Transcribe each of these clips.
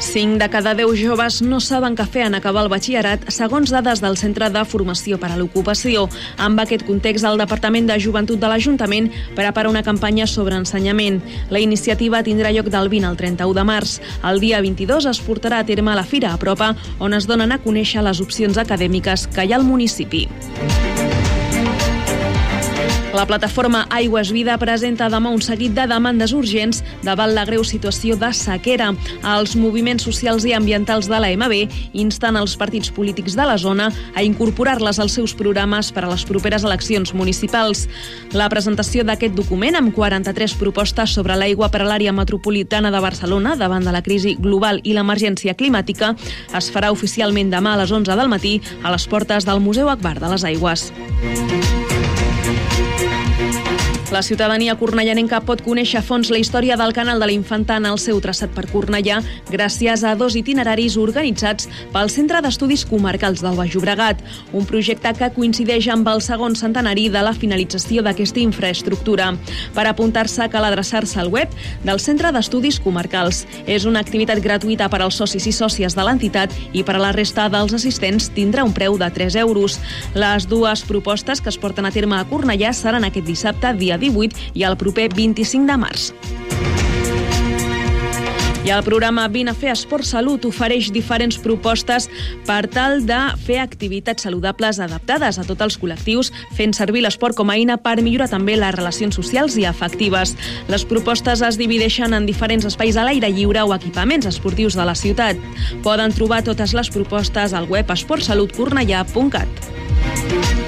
5 de cada 10 joves no saben què fer en acabar el batxillerat, segons dades del Centre de Formació per a l'Ocupació. Amb aquest context, el Departament de Joventut de l'Ajuntament prepara una campanya sobre ensenyament. La iniciativa tindrà lloc del 20 al 31 de març. El dia 22 es portarà a terme la Fira a Propa, on es donen a conèixer les opcions acadèmiques que hi ha al municipi. La plataforma Aigües Vida presenta demà un seguit de demandes urgents davant la greu situació de sequera. Els moviments socials i ambientals de la MB insten els partits polítics de la zona a incorporar-les als seus programes per a les properes eleccions municipals. La presentació d'aquest document, amb 43 propostes sobre l'aigua per a l'àrea metropolitana de Barcelona davant de la crisi global i l'emergència climàtica, es farà oficialment demà a les 11 del matí a les portes del Museu Akbar de les Aigües. La ciutadania cornellanenca pot conèixer a fons la història del canal de l'Infanta en el seu traçat per Cornellà gràcies a dos itineraris organitzats pel Centre d'Estudis Comarcals del Baix Llobregat, un projecte que coincideix amb el segon centenari de la finalització d'aquesta infraestructura. Per apuntar-se cal adreçar-se al web del Centre d'Estudis Comarcals. És una activitat gratuïta per als socis i sòcies de l'entitat i per a la resta dels assistents tindrà un preu de 3 euros. Les dues propostes que es porten a terme a Cornellà seran aquest dissabte, dia 18 i el proper 25 de març. I el programa Vine a fer Esport Salut ofereix diferents propostes per tal de fer activitats saludables adaptades a tots els col·lectius, fent servir l'esport com a eina per millorar també les relacions socials i afectives. Les propostes es divideixen en diferents espais a l'aire lliure o equipaments esportius de la ciutat. Poden trobar totes les propostes al web esportsalutcornellà.cat.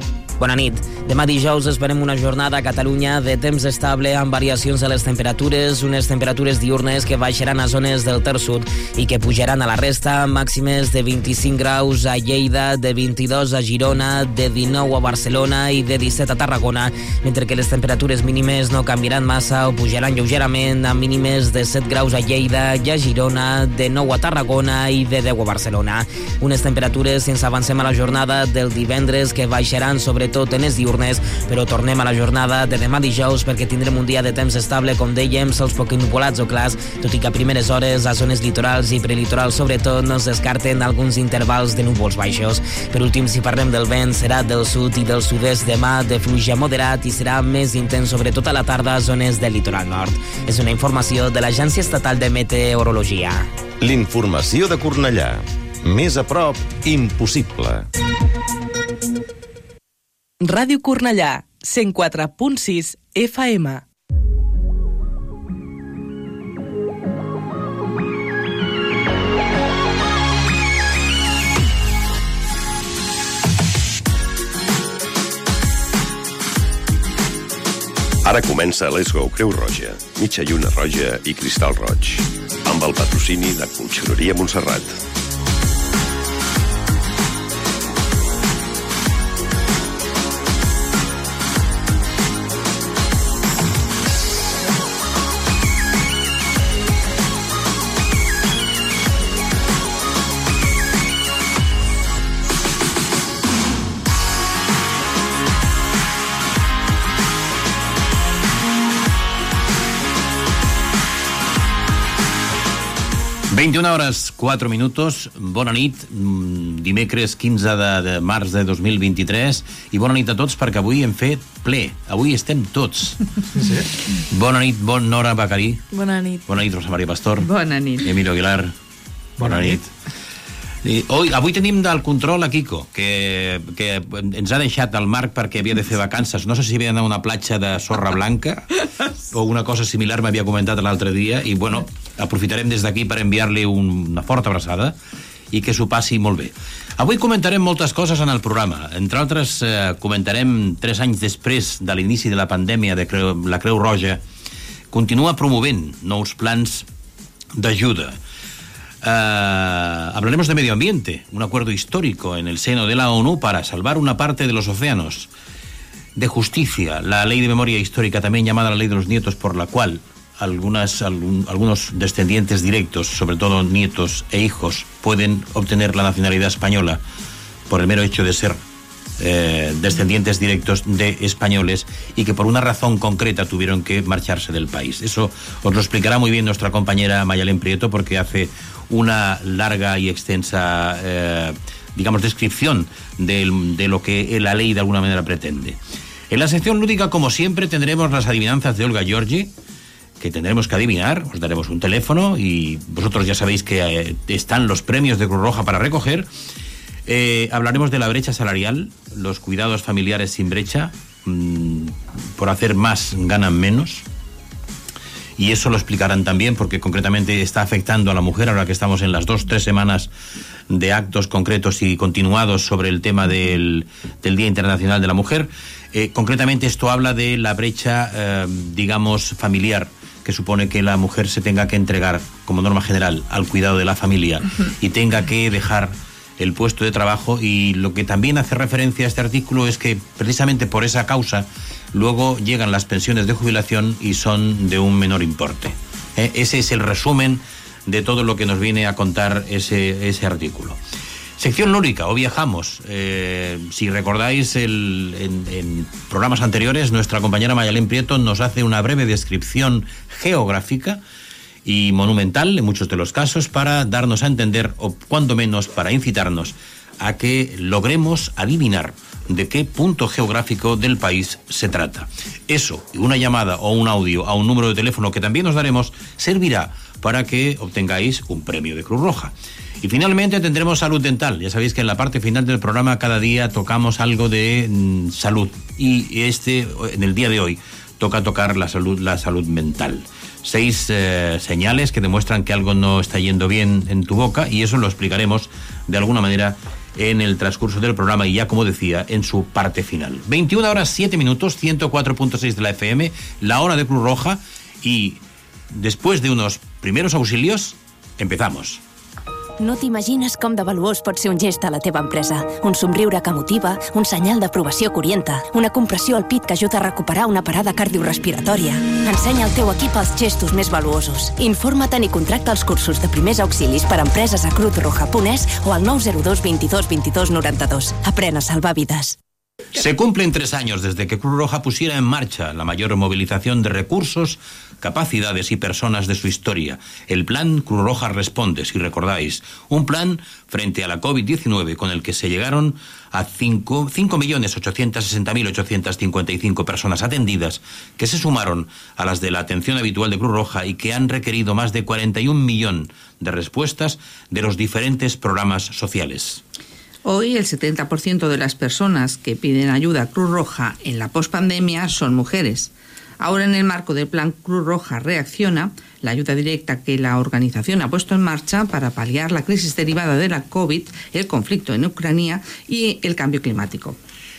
Bona nit. Demà dijous esperem una jornada a Catalunya de temps estable amb variacions de les temperatures, unes temperatures diurnes que baixaran a zones del Ter Sud i que pujaran a la resta, màximes de 25 graus a Lleida, de 22 a Girona, de 19 a Barcelona i de 17 a Tarragona, mentre que les temperatures mínimes no canviaran massa o pujaran lleugerament a mínimes de 7 graus a Lleida i a Girona, de 9 a Tarragona i de 10 a Barcelona. Unes temperatures, sense avancem a la jornada del divendres, que baixaran sobretot en diurnes, però tornem a la jornada de demà dijous perquè tindrem un dia de temps estable, com dèiem, sols poc nuvolats o clars, tot i que a primeres hores a zones litorals i prelitorals sobretot no es descarten alguns intervals de núvols baixos. Per últim, si parlem del vent, serà del sud i del sud-est demà de fluix moderat i serà més intens sobretot a la tarda a zones del litoral nord. És una informació de l'Agència Estatal de Meteorologia. L'informació de Cornellà. Més a prop, impossible. Ràdio Cornellà, 104.6 FM. Ara comença Let's Go Creu Roja, mitja lluna roja i cristal roig, amb el patrocini de Conxeroria Montserrat. 21 hores 4 minutos, bona nit, mm, dimecres 15 de, de març de 2023 i bona nit a tots perquè avui hem fet ple, avui estem tots. Sí? Bona nit, bon Nora Bacari. Bona nit. Bona nit, Rosa Maria Pastor. Bona nit. Emilio Aguilar. Bona, bona nit. I, oi, avui tenim del control a Kiko, que, que ens ha deixat el Marc perquè havia de fer vacances. No sé si havia d'anar a una platja de sorra blanca o una cosa similar m'havia comentat l'altre dia i, bueno, aprofitarem des d'aquí per enviar-li un, una forta abraçada i que s'ho passi molt bé. Avui comentarem moltes coses en el programa. Entre altres, eh, comentarem tres anys després de l'inici de la pandèmia de Creu, la Creu Roja, continua promovent nous plans d'ayuda. Uh, hablaremos de medio ambiente, un acuerdo histórico en el seno de la ONU para salvar una parte de los océanos. De justicia, la ley de memoria histórica, también llamada la ley de los nietos, por la cual algunas, algunos descendientes directos, sobre todo nietos e hijos, pueden obtener la nacionalidad española por el mero hecho de ser eh, descendientes directos de españoles y que por una razón concreta tuvieron que marcharse del país. Eso os lo explicará muy bien nuestra compañera Mayalén Prieto porque hace una larga y extensa, eh, digamos, descripción de, de lo que la ley de alguna manera pretende. En la sección lúdica, como siempre, tendremos las adivinanzas de Olga Giorgi, que tendremos que adivinar, os daremos un teléfono y vosotros ya sabéis que eh, están los premios de Cruz Roja para recoger. Eh, hablaremos de la brecha salarial, los cuidados familiares sin brecha, mmm, por hacer más ganan menos. Y eso lo explicarán también porque concretamente está afectando a la mujer ahora que estamos en las dos, tres semanas de actos concretos y continuados sobre el tema del, del Día Internacional de la Mujer. Eh, concretamente esto habla de la brecha, digamos, familiar que supone que la mujer se tenga que entregar, como norma general, al cuidado de la familia uh -huh. y tenga que dejar el puesto de trabajo y lo que también hace referencia a este artículo es que precisamente por esa causa luego llegan las pensiones de jubilación y son de un menor importe. ¿Eh? Ese es el resumen de todo lo que nos viene a contar ese, ese artículo. Sección lúrica, o viajamos. Eh, si recordáis, el, en, programas anteriores, nuestra compañera Mayalén Prieto nos hace una breve descripción geográfica y monumental, en muchos de los casos, para darnos a entender, o cuando menos para incitarnos, a que logremos adivinar de qué punto geográfico del país se trata. Eso, y una llamada o un audio a un número de teléfono que también nos daremos, servirá para que obtengáis un premio de Cruz Roja. Y finalmente tendremos salud dental. Ya sabéis que en la parte final del programa cada día tocamos algo de mm, salud. Y este, en el día de hoy, toca tocar la salud, la salud mental. Seis eh, señales que demuestran que algo no está yendo bien en tu boca y eso lo explicaremos de alguna manera en el transcurso del programa y ya como decía en su parte final. 21 horas 7 minutos, 104.6 de la FM, la hora de Cruz Roja y después de unos primeros auxilios empezamos. No t'imagines com de valuós pot ser un gest a la teva empresa. Un somriure que motiva, un senyal d'aprovació que orienta, una compressió al pit que ajuda a recuperar una parada cardiorrespiratòria. Ensenya al teu equip els gestos més valuosos. Informa't i contracta els cursos de primers auxilis per a empreses a cruzroja.es o al 902 22 22 92. Aprèn a salvar vides. Se cumplen tres años desde que Cruz Roja pusiera en marcha la mayor movilización de recursos, capacidades y personas de su historia. El plan Cruz Roja Responde, si recordáis. Un plan frente a la COVID-19 con el que se llegaron a 5.860.855 personas atendidas, que se sumaron a las de la atención habitual de Cruz Roja y que han requerido más de 41 millones de respuestas de los diferentes programas sociales. Hoy el 70% de las personas que piden ayuda a Cruz Roja en la pospandemia son mujeres. Ahora en el marco del plan Cruz Roja Reacciona, la ayuda directa que la organización ha puesto en marcha para paliar la crisis derivada de la COVID, el conflicto en Ucrania y el cambio climático.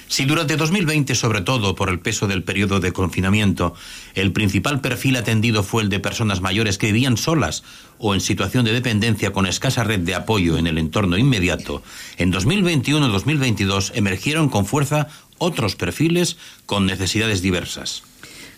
Si durante 2020, sobre todo por el peso del periodo de confinamiento, el principal perfil atendido fue el de personas mayores que vivían solas o en situación de dependencia con escasa red de apoyo en el entorno inmediato, en 2021-2022 emergieron con fuerza otros perfiles con necesidades diversas.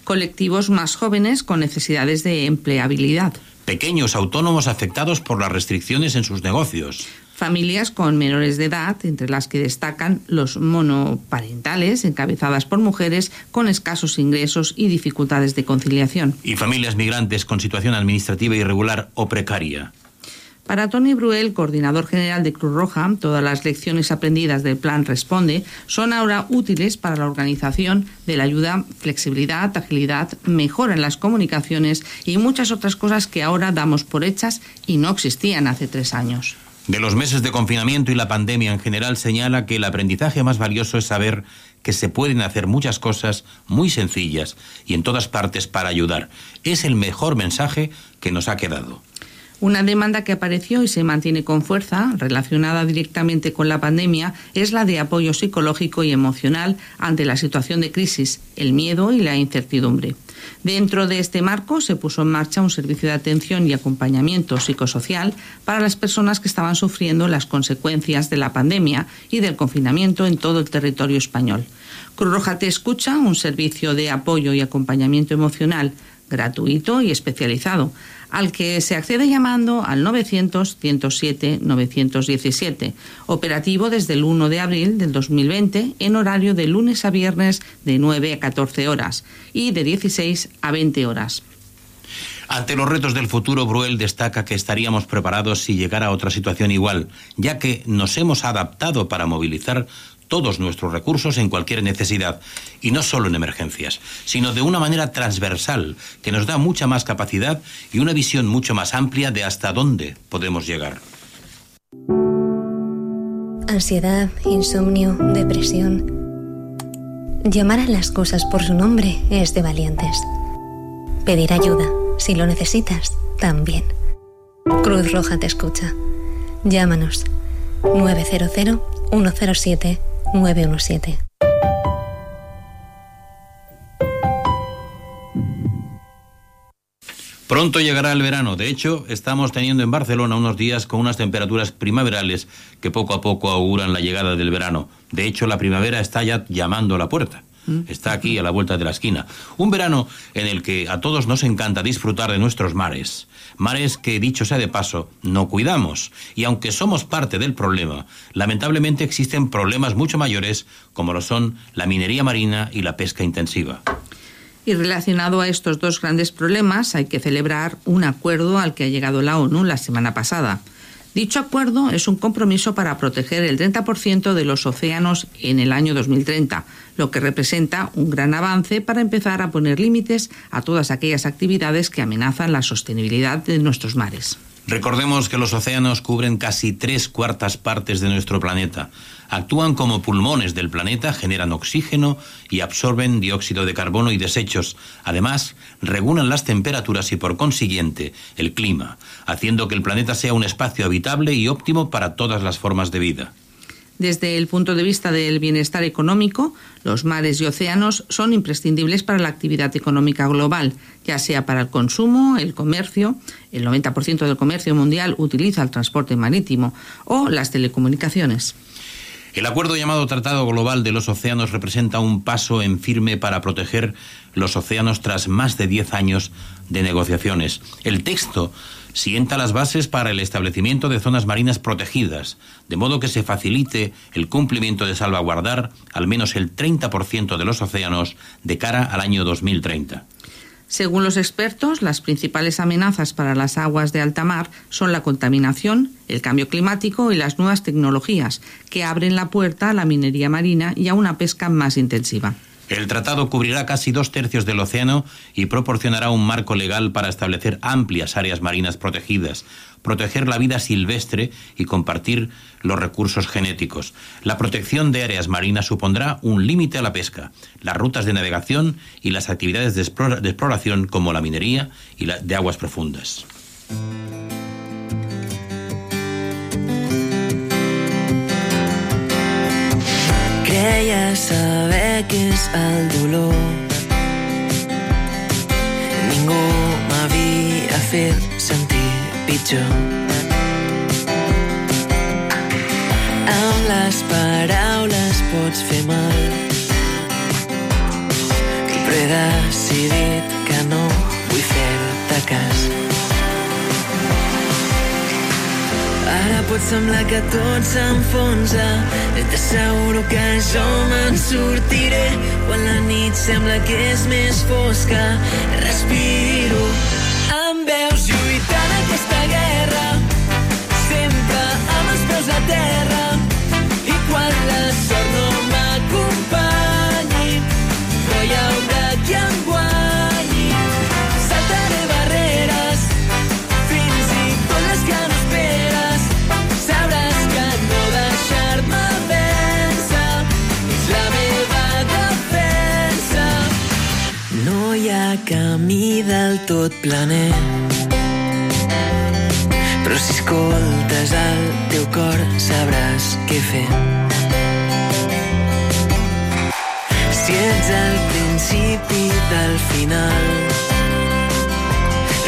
Colectivos más jóvenes con necesidades de empleabilidad. Pequeños autónomos afectados por las restricciones en sus negocios familias con menores de edad, entre las que destacan los monoparentales, encabezadas por mujeres con escasos ingresos y dificultades de conciliación. Y familias migrantes con situación administrativa irregular o precaria. Para Tony Bruel, coordinador general de Cruz Roja, todas las lecciones aprendidas del plan Responde son ahora útiles para la organización de la ayuda, flexibilidad, agilidad, mejora en las comunicaciones y muchas otras cosas que ahora damos por hechas y no existían hace tres años. De los meses de confinamiento y la pandemia en general señala que el aprendizaje más valioso es saber que se pueden hacer muchas cosas muy sencillas y en todas partes para ayudar. Es el mejor mensaje que nos ha quedado. Una demanda que apareció y se mantiene con fuerza, relacionada directamente con la pandemia, es la de apoyo psicológico y emocional ante la situación de crisis, el miedo y la incertidumbre. Dentro de este marco se puso en marcha un servicio de atención y acompañamiento psicosocial para las personas que estaban sufriendo las consecuencias de la pandemia y del confinamiento en todo el territorio español. Cruz Roja Te Escucha, un servicio de apoyo y acompañamiento emocional gratuito y especializado, al que se accede llamando al 900-107-917, operativo desde el 1 de abril del 2020 en horario de lunes a viernes de 9 a 14 horas y de 16 a 20 horas. Ante los retos del futuro, Bruel destaca que estaríamos preparados si llegara otra situación igual, ya que nos hemos adaptado para movilizar todos nuestros recursos en cualquier necesidad, y no solo en emergencias, sino de una manera transversal que nos da mucha más capacidad y una visión mucho más amplia de hasta dónde podemos llegar. Ansiedad, insomnio, depresión. Llamar a las cosas por su nombre es de valientes. Pedir ayuda, si lo necesitas, también. Cruz Roja te escucha. Llámanos 900 107 917. Pronto llegará el verano. De hecho, estamos teniendo en Barcelona unos días con unas temperaturas primaverales que poco a poco auguran la llegada del verano. De hecho, la primavera está ya llamando a la puerta. Mm. Está aquí a la vuelta de la esquina. Un verano en el que a todos nos encanta disfrutar de nuestros mares. Mares que, dicho sea de paso, no cuidamos. Y aunque somos parte del problema, lamentablemente existen problemas mucho mayores como lo son la minería marina y la pesca intensiva. Y relacionado a estos dos grandes problemas, hay que celebrar un acuerdo al que ha llegado la ONU la semana pasada. Dicho acuerdo es un compromiso para proteger el 30% de los océanos en el año 2030, lo que representa un gran avance para empezar a poner límites a todas aquellas actividades que amenazan la sostenibilidad de nuestros mares. Recordemos que los océanos cubren casi tres cuartas partes de nuestro planeta. Actúan como pulmones del planeta, generan oxígeno y absorben dióxido de carbono y desechos. Además, regulan las temperaturas y por consiguiente el clima, haciendo que el planeta sea un espacio habitable y óptimo para todas las formas de vida. Desde el punto de vista del bienestar económico, los mares y océanos son imprescindibles para la actividad económica global, ya sea para el consumo, el comercio, el 90% del comercio mundial utiliza el transporte marítimo, o las telecomunicaciones. El acuerdo llamado Tratado Global de los Océanos representa un paso en firme para proteger los océanos tras más de 10 años de negociaciones. El texto sienta las bases para el establecimiento de zonas marinas protegidas, de modo que se facilite el cumplimiento de salvaguardar al menos el 30% de los océanos de cara al año 2030. Según los expertos, las principales amenazas para las aguas de alta mar son la contaminación, el cambio climático y las nuevas tecnologías, que abren la puerta a la minería marina y a una pesca más intensiva. El tratado cubrirá casi dos tercios del océano y proporcionará un marco legal para establecer amplias áreas marinas protegidas, proteger la vida silvestre y compartir los recursos genéticos. La protección de áreas marinas supondrá un límite a la pesca, las rutas de navegación y las actividades de, exploración como la minería y la de aguas profundas. Creia saber què és el dolor. Ningú m'havia fet sentir pitjor. Amb les paraules pots fer mal. Però he decidit que no vull fer-te cas. Ara pot semblar que tot s'enfonsa. Ben t'asseguro que jo me'n sortiré. Quan la nit sembla que és més fosca. Respiro. Em veus lluitant aquesta guerra. Sempre amb els peus a terra tot planer si escoltes el teu cor sabràs què fer. Si ets al principi del final,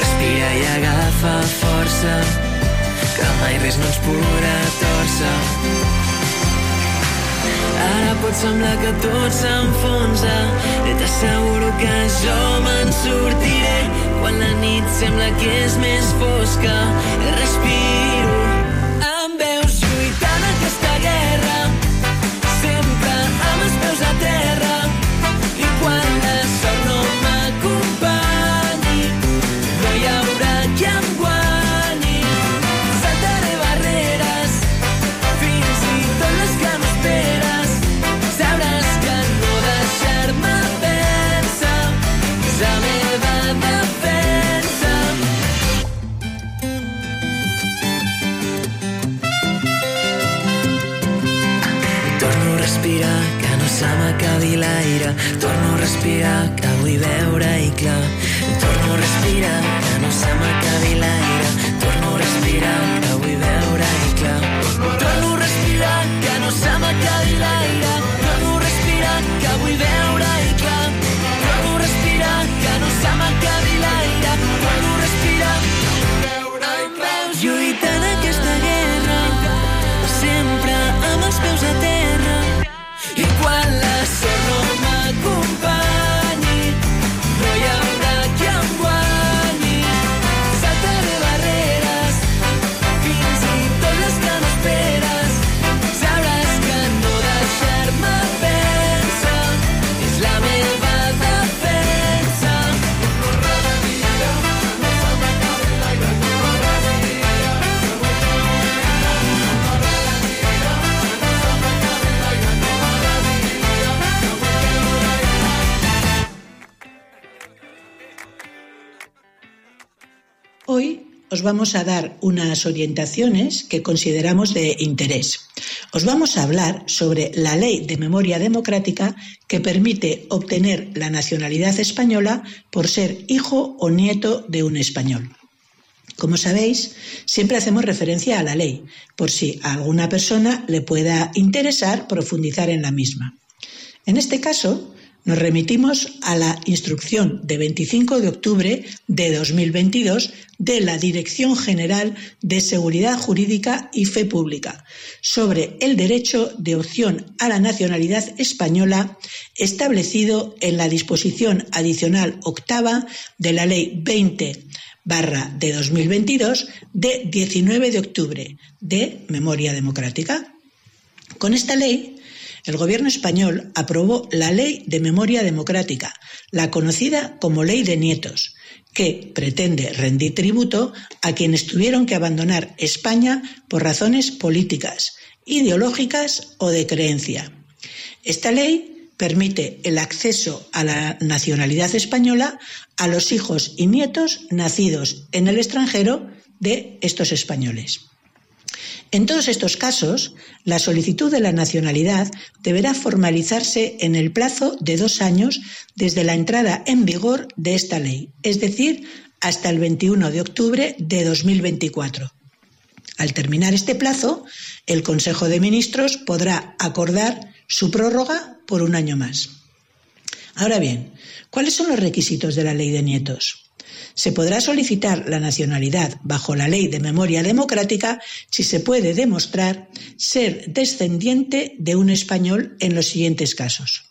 respira i agafa força, que mai res no ens podrà torcer. Ara pot semblar que tot s'enfonsa. I t'asseguro que jo me'n sortiré. Quan la nit sembla que és més fosca respiro Torno a os vamos a dar unas orientaciones que consideramos de interés. Os vamos a hablar sobre la ley de memoria democrática que permite obtener la nacionalidad española por ser hijo o nieto de un español. Como sabéis, siempre hacemos referencia a la ley, por si a alguna persona le pueda interesar profundizar en la misma. En este caso, nos remitimos a la instrucción de 25 de octubre de 2022 de la Dirección General de Seguridad Jurídica y Fe Pública sobre el derecho de opción a la nacionalidad española establecido en la disposición adicional octava de la Ley 20 barra de 2022 de 19 de octubre de Memoria Democrática. Con esta ley el gobierno español aprobó la Ley de Memoria Democrática, la conocida como Ley de Nietos, que pretende rendir tributo a quienes tuvieron que abandonar España por razones políticas, ideológicas o de creencia. Esta ley permite el acceso a la nacionalidad española a los hijos y nietos nacidos en el extranjero de estos españoles. En todos estos casos, la solicitud de la nacionalidad deberá formalizarse en el plazo de dos años desde la entrada en vigor de esta ley, es decir, hasta el 21 de octubre de 2024. Al terminar este plazo, el Consejo de Ministros podrá acordar su prórroga por un año más. Ahora bien, ¿cuáles son los requisitos de la ley de nietos? Se podrá solicitar la nacionalidad bajo la ley de memoria democrática si se puede demostrar ser descendiente de un español en los siguientes casos.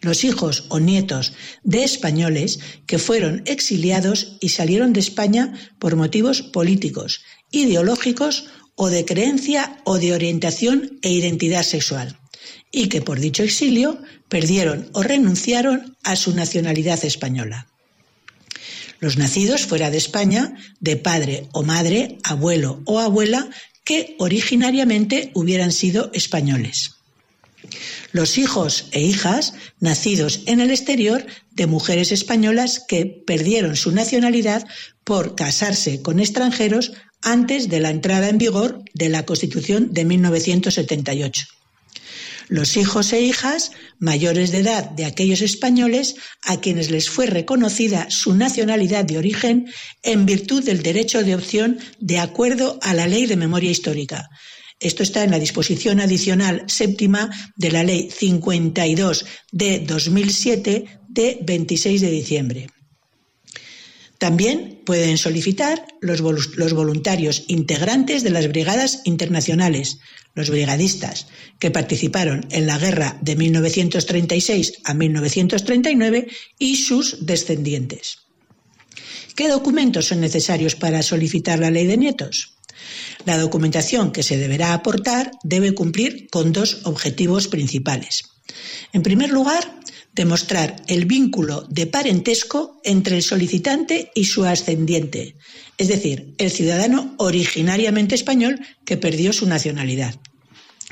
Los hijos o nietos de españoles que fueron exiliados y salieron de España por motivos políticos, ideológicos o de creencia o de orientación e identidad sexual, y que por dicho exilio perdieron o renunciaron a su nacionalidad española los nacidos fuera de España de padre o madre, abuelo o abuela que originariamente hubieran sido españoles. Los hijos e hijas nacidos en el exterior de mujeres españolas que perdieron su nacionalidad por casarse con extranjeros antes de la entrada en vigor de la Constitución de 1978. Los hijos e hijas mayores de edad de aquellos españoles a quienes les fue reconocida su nacionalidad de origen en virtud del derecho de opción de acuerdo a la Ley de Memoria Histórica. Esto está en la disposición adicional séptima de la Ley 52 de 2007 de 26 de diciembre. También pueden solicitar los, voluntarios integrantes de las brigadas internacionales, los brigadistas, que participaron en la guerra de 1936 a 1939 y sus descendientes. ¿Qué documentos son necesarios para solicitar la ley de nietos? La documentación que se deberá aportar debe cumplir con dos objetivos principales. En primer lugar, demostrar el vínculo de parentesco entre el solicitante y su ascendiente, es decir, el ciudadano originariamente español que perdió su nacionalidad.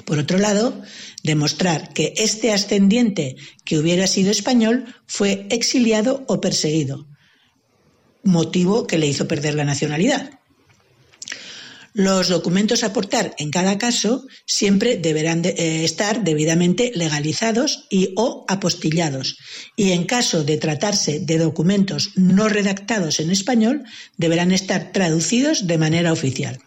Por otro lado, demostrar que este ascendiente que hubiera sido español fue exiliado o perseguido, motivo que le hizo perder la nacionalidad. Los documentos a aportar en cada caso siempre deberán eh, estar debidamente legalizados y o apostillados y en caso de tratarse de documentos no redactados en español deberán estar traducidos de manera oficial.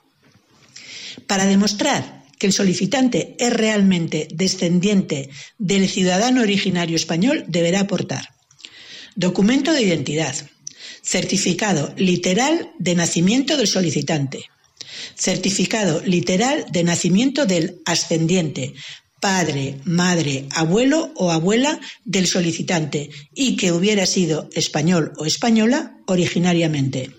Para demostrar que el solicitante es realmente descendiente del ciudadano originario español deberá aportar documento de identidad, certificado literal de nacimiento del solicitante, certificado literal de nacimiento del ascendiente, padre, madre, abuelo o abuela del solicitante y que hubiera sido español o española originariamente.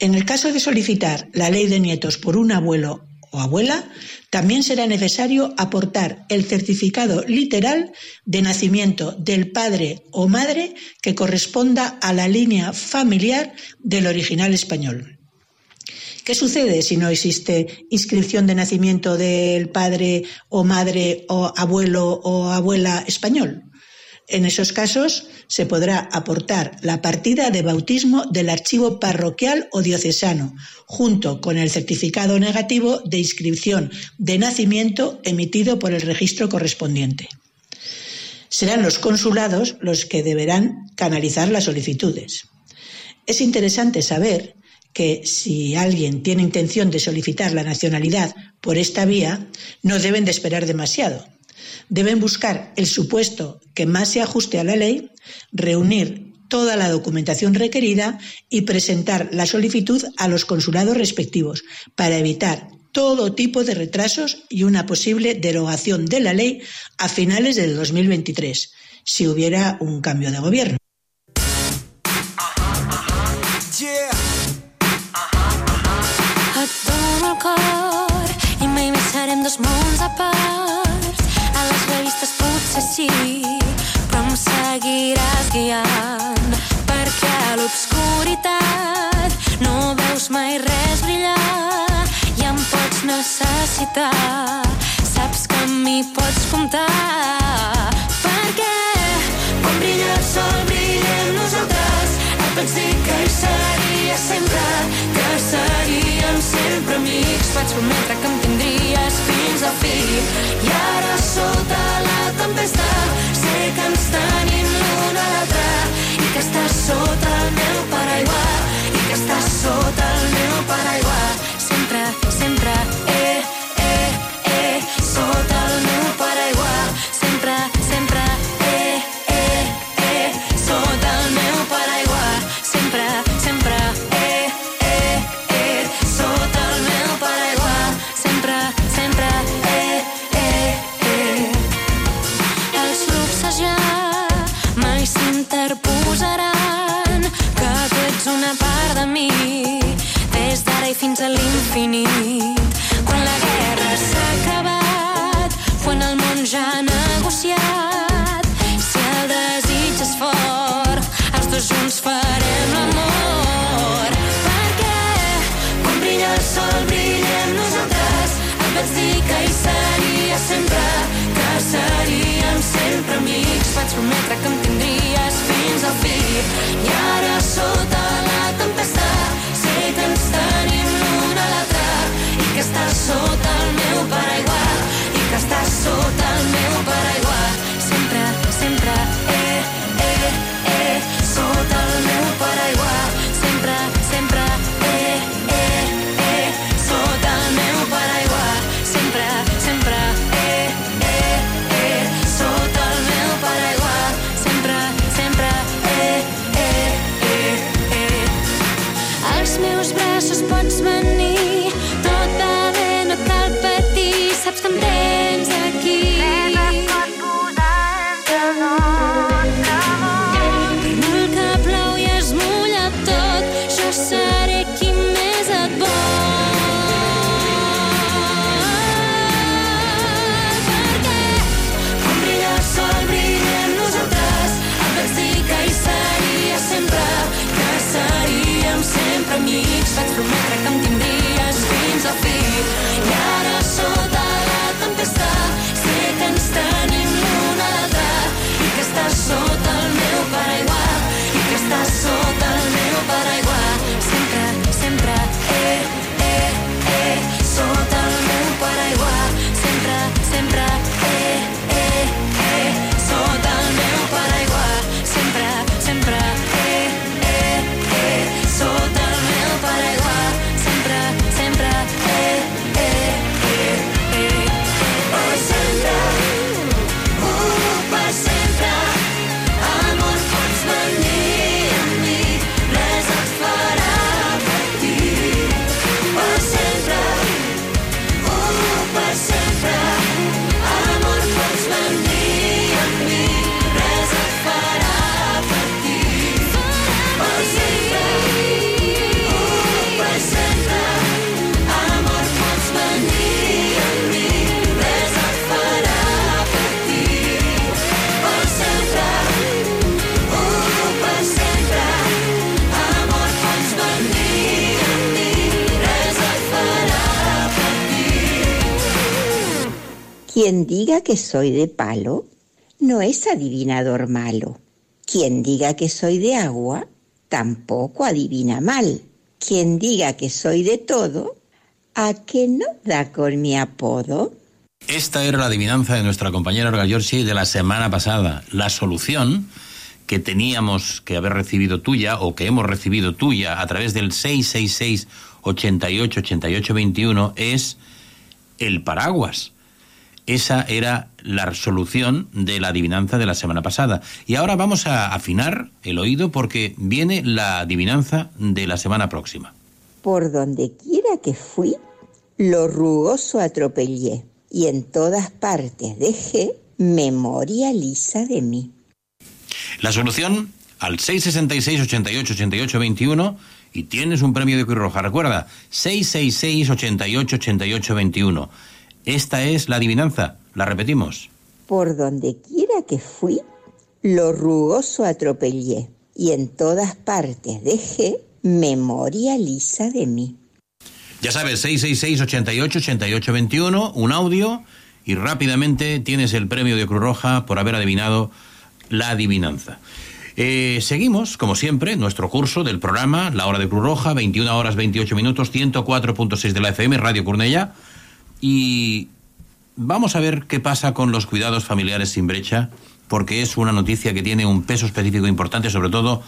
En el caso de solicitar la ley de nietos por un abuelo o abuela, también será necesario aportar el certificado literal de nacimiento del padre o madre que corresponda a la línea familiar del original español. ¿Qué sucede si no existe inscripción de nacimiento del padre o madre o abuelo o abuela español? En esos casos se podrá aportar la partida de bautismo del archivo parroquial o diocesano, junto con el certificado negativo de inscripción de nacimiento emitido por el registro correspondiente. Serán los consulados los que deberán canalizar las solicitudes. Es interesante saber que si alguien tiene intención de solicitar la nacionalidad por esta vía, no deben de esperar demasiado. Deben buscar el supuesto que más se ajuste a la ley, reunir toda la documentación requerida y presentar la solicitud a los consulados respectivos para evitar todo tipo de retrasos y una posible derogación de la ley a finales del 2023, si hubiera un cambio de gobierno. Sí, però em seguiràs guiant. Perquè a l'obscuritat no veus mai res brillar i em pots necessitar. Saps que amb mi pots comptar. Perquè quan brilla el sol vaig dir que hi seria sempre, que seríem sempre amics. Vaig prometre que em tindries fins desafí i ara sota la tempesta sé que ens tenim l'un a l'altre. I que estàs sota el meu paraigua i que estàs sota el meu paraigua fins a l'infinit. Quan la guerra s'ha acabat quan el món ja ha negociat si el desig és fort els dos junts farem l'amor. Perquè quan brilla el sol brillem nosaltres. Et vaig dir que hi seria sempre que seríem sempre amics. Vaig prometre que em tindries fins al fi. I ara Quien diga que soy de palo no es adivinador malo. Quien diga que soy de agua tampoco adivina mal. Quien diga que soy de todo, ¿a qué no da con mi apodo? Esta era la adivinanza de nuestra compañera Olga de la semana pasada. La solución que teníamos que haber recibido tuya o que hemos recibido tuya a través del 666 88 88 21 es el paraguas. Esa era la solución de la adivinanza de la semana pasada. Y ahora vamos a afinar el oído porque viene la adivinanza de la semana próxima. Por donde quiera que fui, lo rugoso atropellé y en todas partes dejé memoria lisa de mí. La solución al 666 88 88 21 y tienes un premio de Cruz Roja. Recuerda, 666 88 88 21. Esta es la adivinanza. La repetimos. Por donde quiera que fui, lo rugoso atropellé y en todas partes dejé memoria lisa de mí. Ya sabes, 666 88 88 21, un audio y rápidamente tienes el premio de Cruz Roja por haber adivinado la adivinanza. Eh, seguimos, como siempre, nuestro curso del programa La Hora de Cruz Roja, 21 horas 28 minutos, 104.6 de la FM, Radio Curnella. Y vamos a ver qué pasa con los cuidados familiares sin brecha, porque es una noticia que tiene un peso específico importante, sobre todo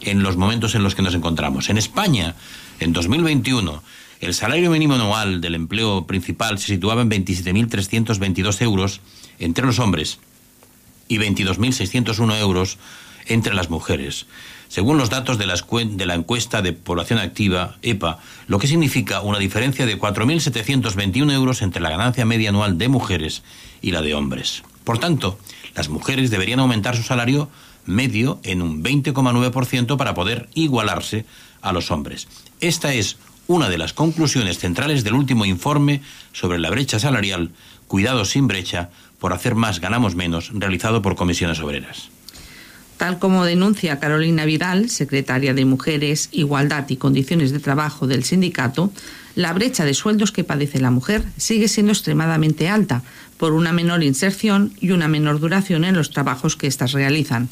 en los momentos en los que nos encontramos. En España, en 2021, el salario mínimo anual del empleo principal se situaba en 27.322 euros entre los hombres y 22.601 euros entre las mujeres, según los datos de la, encuesta de población activa, EPA, lo que significa una diferencia de 4.721 euros entre la ganancia media anual de mujeres y la de hombres. Por tanto, las mujeres deberían aumentar su salario medio en un 20,9% para poder igualarse a los hombres. Esta es una de las conclusiones centrales del último informe sobre la brecha salarial, Cuidados sin brecha, por hacer más ganamos menos, realizado por comisiones obreras. Tal como denuncia Carolina Vidal, secretaria de Mujeres, Igualdad y Condiciones de Trabajo del sindicato, la brecha de sueldos que padece la mujer sigue siendo extremadamente alta por una menor inserción y una menor duración en los trabajos que éstas realizan.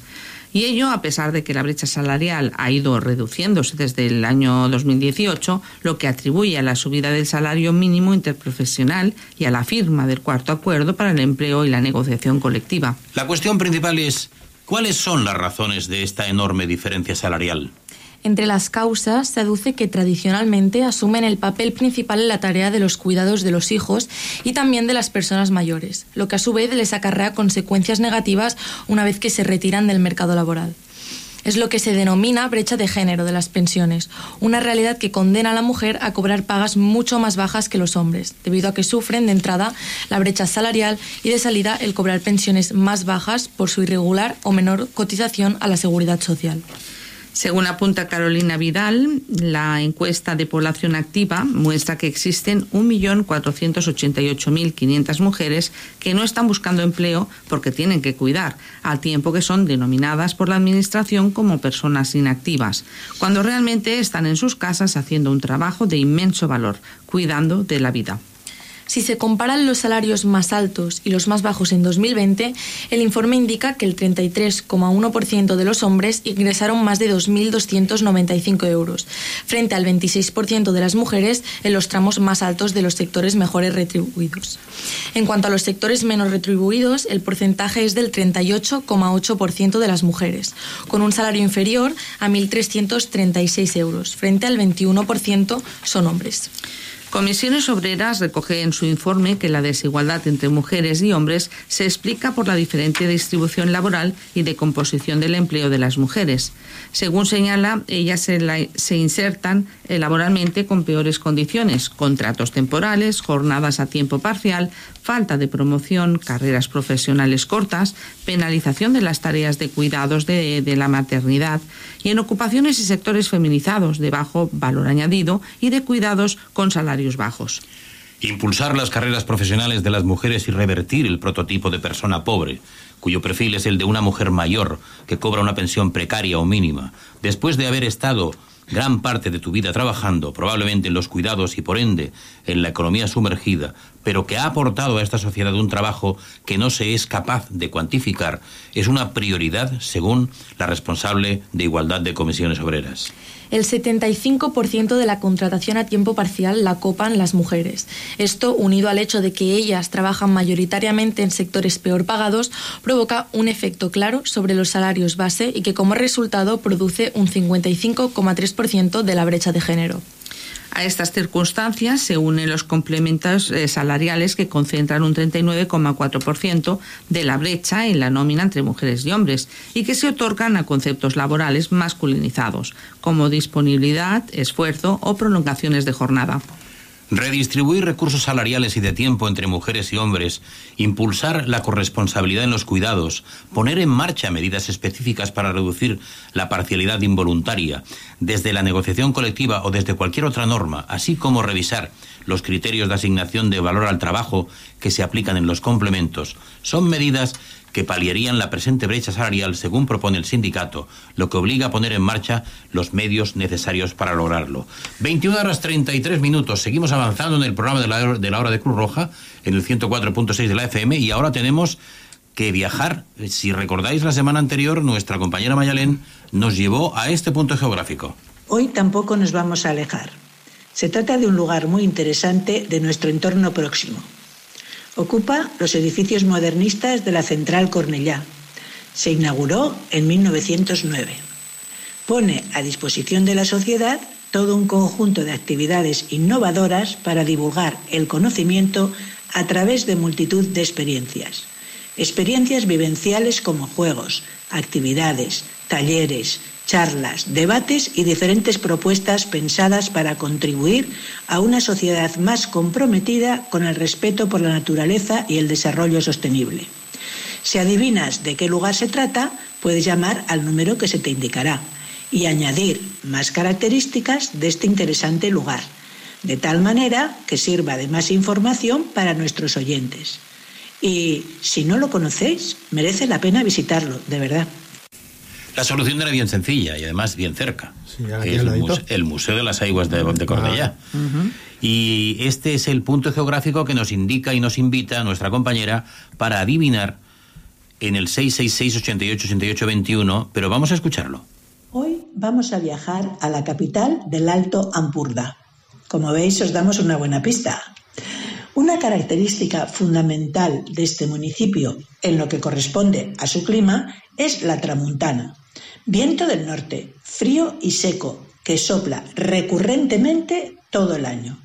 Y ello a pesar de que la brecha salarial ha ido reduciéndose desde el año 2018, lo que atribuye a la subida del salario mínimo interprofesional y a la firma del cuarto acuerdo para el empleo y la negociación colectiva. La cuestión principal es ¿Cuáles son las razones de esta enorme diferencia salarial? Entre las causas se aduce que tradicionalmente asumen el papel principal en la tarea de los cuidados de los hijos y también de las personas mayores, lo que a su vez les acarrea consecuencias negativas una vez que se retiran del mercado laboral es lo que se denomina brecha de género de las pensiones, una realidad que condena a la mujer a cobrar pagas mucho más bajas que los hombres, debido a que sufren de entrada la brecha salarial y de salida el cobrar pensiones más bajas por su irregular o menor cotización a la seguridad social. Según apunta Carolina Vidal, la encuesta de población activa muestra que existen 1.488.500 mujeres que no están buscando empleo porque tienen que cuidar, al tiempo que son denominadas por la Administración como personas inactivas, cuando realmente están en sus casas haciendo un trabajo de inmenso valor, cuidando de la vida. Si se comparan los salarios más altos y los más bajos en 2020, el informe indica que el 33,1% de los hombres ingresaron más de 2.295 euros, frente al 26% de las mujeres en los tramos más altos de los sectores mejores retribuidos. En cuanto a los sectores menos retribuidos, el porcentaje es del 38,8% de las mujeres, con un salario inferior a 1.336 euros, frente al 21% son hombres. Comisiones Obreras recoge en su informe que la desigualdad entre mujeres y hombres se explica por la diferente distribución laboral y de composición del empleo de las mujeres. Según señala, ellas se, se insertan laboralmente con peores condiciones, contratos temporales, jornadas a tiempo parcial, falta de promoción, carreras profesionales cortas, penalización de las tareas de cuidados de, la maternidad y en ocupaciones y sectores feminizados de bajo valor añadido y de cuidados con salarios Impulsar las carreras profesionales de las mujeres y revertir el prototipo de persona pobre, cuyo perfil es el de una mujer mayor que cobra una pensión precaria o mínima, después de haber estado gran parte de tu vida trabajando, probablemente en los cuidados y por ende en la economía sumergida, pero que ha aportado a esta sociedad un trabajo que no se es capaz de cuantificar, es una prioridad según la responsable de Igualdad de Comisiones Obreras el 75% de la contratación a tiempo parcial la copan las mujeres. Esto, unido al hecho de que ellas trabajan mayoritariamente en sectores peor pagados, provoca un efecto claro sobre los salarios base y que como resultado produce un 55,3% de la brecha de género. A estas circunstancias se unen los complementos eh, salariales que concentran un 39,4% de la brecha en la nómina entre mujeres y hombres y que se otorgan a conceptos laborales masculinizados, como disponibilidad, esfuerzo o prolongaciones de jornada. Redistribuir recursos salariales y de tiempo entre mujeres y hombres, impulsar la corresponsabilidad en los cuidados, poner en marcha medidas específicas para reducir la parcialidad involuntaria, desde la negociación colectiva o desde cualquier otra norma, así como revisar los criterios de asignación de valor al trabajo que se aplican en los complementos, son medidas que paliarían la presente brecha salarial según propone el sindicato, lo que obliga a poner en marcha los medios necesarios para lograrlo. 21 horas 33 minutos. Seguimos avanzando en el programa de la, de la hora de Cruz Roja, en el 104.6 de la FM, y ahora tenemos que viajar. Si recordáis la semana anterior, nuestra compañera Mayalén nos llevó a este punto geográfico. Hoy tampoco nos vamos a alejar. Se trata de un lugar muy interesante de nuestro entorno próximo. Ocupa los edificios modernistas de la Central Cornellá. Se inauguró en 1909. Pone a disposición de la sociedad todo un conjunto de actividades innovadoras para divulgar el conocimiento a través de multitud de experiencias. Experiencias vivenciales como juegos, actividades, talleres, charlas, debates y diferentes propuestas pensadas para contribuir a una sociedad más comprometida con el respeto por la naturaleza y el desarrollo sostenible. Si adivinas de qué lugar se trata, puedes llamar al número que se te indicará y añadir más características de este interesante lugar, de tal manera que sirva de más información para nuestros oyentes. Y si no lo conocéis, merece la pena visitarlo, de verdad. La solución era bien sencilla y además bien cerca. el, Museo de las Aguas de, de Cordellá. Ah, y este es el punto geográfico que nos indica y nos invita a nuestra compañera para adivinar en el 666-88-88-21, pero vamos a escucharlo. Hoy vamos a viajar a la capital del Alto Ampurda. Como veis, os damos una buena pista. Una característica fundamental de este municipio en lo que corresponde a su clima es la tramuntana, Viento del norte, frío y seco, que sopla recurrentemente todo el año.